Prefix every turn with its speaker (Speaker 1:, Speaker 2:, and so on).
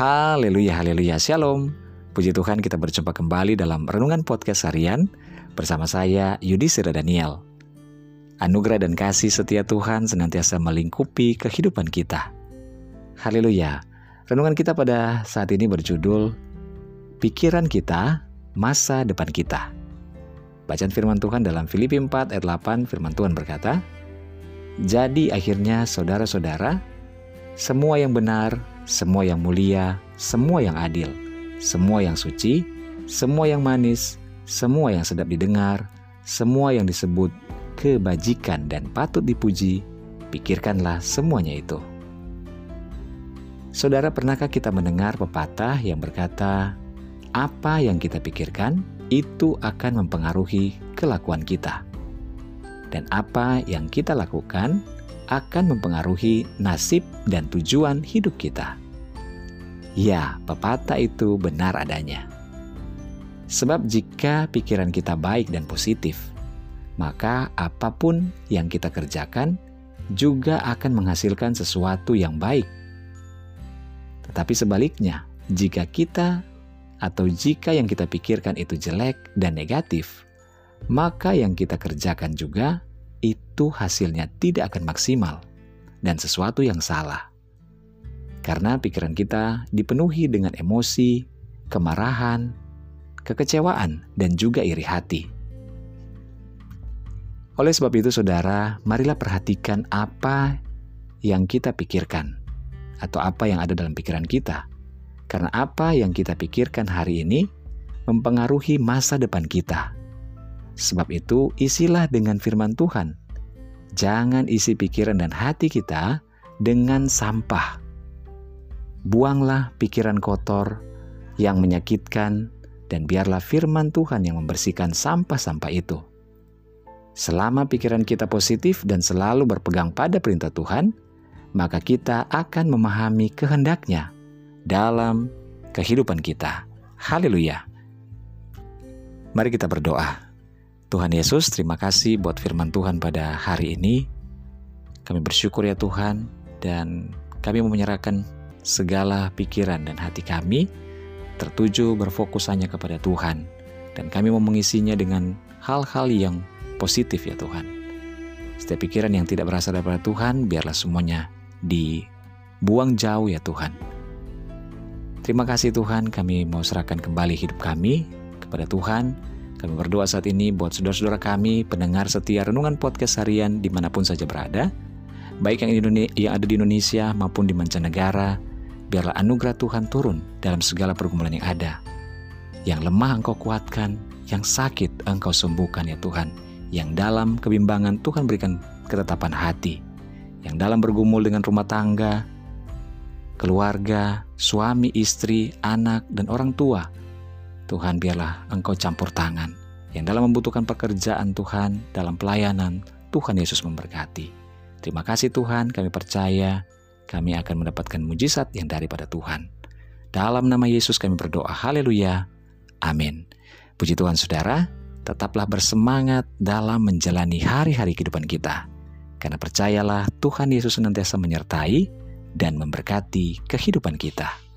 Speaker 1: Haleluya, haleluya, shalom. Puji Tuhan kita berjumpa kembali dalam Renungan Podcast Harian bersama saya Yudhistira Daniel. Anugerah dan kasih setia Tuhan senantiasa melingkupi kehidupan kita. Haleluya. Renungan kita pada saat ini berjudul Pikiran kita, masa depan kita. Bacaan firman Tuhan dalam Filipi 4 ayat 8 firman Tuhan berkata, Jadi akhirnya saudara-saudara, semua yang benar, semua yang mulia, semua yang adil, semua yang suci, semua yang manis, semua yang sedap didengar, semua yang disebut kebajikan dan patut dipuji, pikirkanlah semuanya itu. Saudara, pernahkah kita mendengar pepatah yang berkata, "Apa yang kita pikirkan itu akan mempengaruhi kelakuan kita, dan apa yang kita lakukan akan mempengaruhi nasib dan tujuan hidup kita. Ya, pepatah itu benar adanya. Sebab jika pikiran kita baik dan positif, maka apa pun yang kita kerjakan juga akan menghasilkan sesuatu yang baik. Tetapi sebaliknya, jika kita atau jika yang kita pikirkan itu jelek dan negatif, maka yang kita kerjakan juga itu hasilnya tidak akan maksimal dan sesuatu yang salah. Karena pikiran kita dipenuhi dengan emosi, kemarahan, kekecewaan, dan juga iri hati. Oleh sebab itu, saudara, marilah perhatikan apa yang kita pikirkan, atau apa yang ada dalam pikiran kita, karena apa yang kita pikirkan hari ini mempengaruhi masa depan kita. Sebab itu, isilah dengan firman Tuhan. Jangan isi pikiran dan hati kita dengan sampah. Buanglah pikiran kotor yang menyakitkan, dan biarlah firman Tuhan yang membersihkan sampah-sampah itu. Selama pikiran kita positif dan selalu berpegang pada perintah Tuhan, maka kita akan memahami kehendaknya dalam kehidupan kita. Haleluya! Mari kita berdoa. Tuhan Yesus, terima kasih buat firman Tuhan pada hari ini. Kami bersyukur ya Tuhan, dan kami mau menyerahkan segala pikiran dan hati kami tertuju berfokus hanya kepada Tuhan. Dan kami mau mengisinya dengan hal-hal yang positif ya Tuhan. Setiap pikiran yang tidak berasal daripada Tuhan, biarlah semuanya dibuang jauh ya Tuhan. Terima kasih Tuhan, kami mau serahkan kembali hidup kami kepada Tuhan kami berdoa saat ini buat saudara-saudara kami, pendengar setia Renungan Podcast Harian di mana pun saja berada, baik yang, yang ada di Indonesia maupun di mancanegara, biarlah anugerah Tuhan turun dalam segala pergumulan yang ada. Yang lemah engkau kuatkan, yang sakit engkau sembuhkan ya Tuhan, yang dalam kebimbangan Tuhan berikan ketetapan hati, yang dalam bergumul dengan rumah tangga, keluarga, suami, istri, anak, dan orang tua, Tuhan biarlah Engkau campur tangan. Yang dalam membutuhkan pekerjaan Tuhan, dalam pelayanan, Tuhan Yesus memberkati. Terima kasih Tuhan, kami percaya kami akan mendapatkan mujizat yang daripada Tuhan. Dalam nama Yesus kami berdoa, haleluya, amin. Puji Tuhan saudara, tetaplah bersemangat dalam menjalani hari-hari kehidupan kita. Karena percayalah Tuhan Yesus senantiasa menyertai dan memberkati kehidupan kita.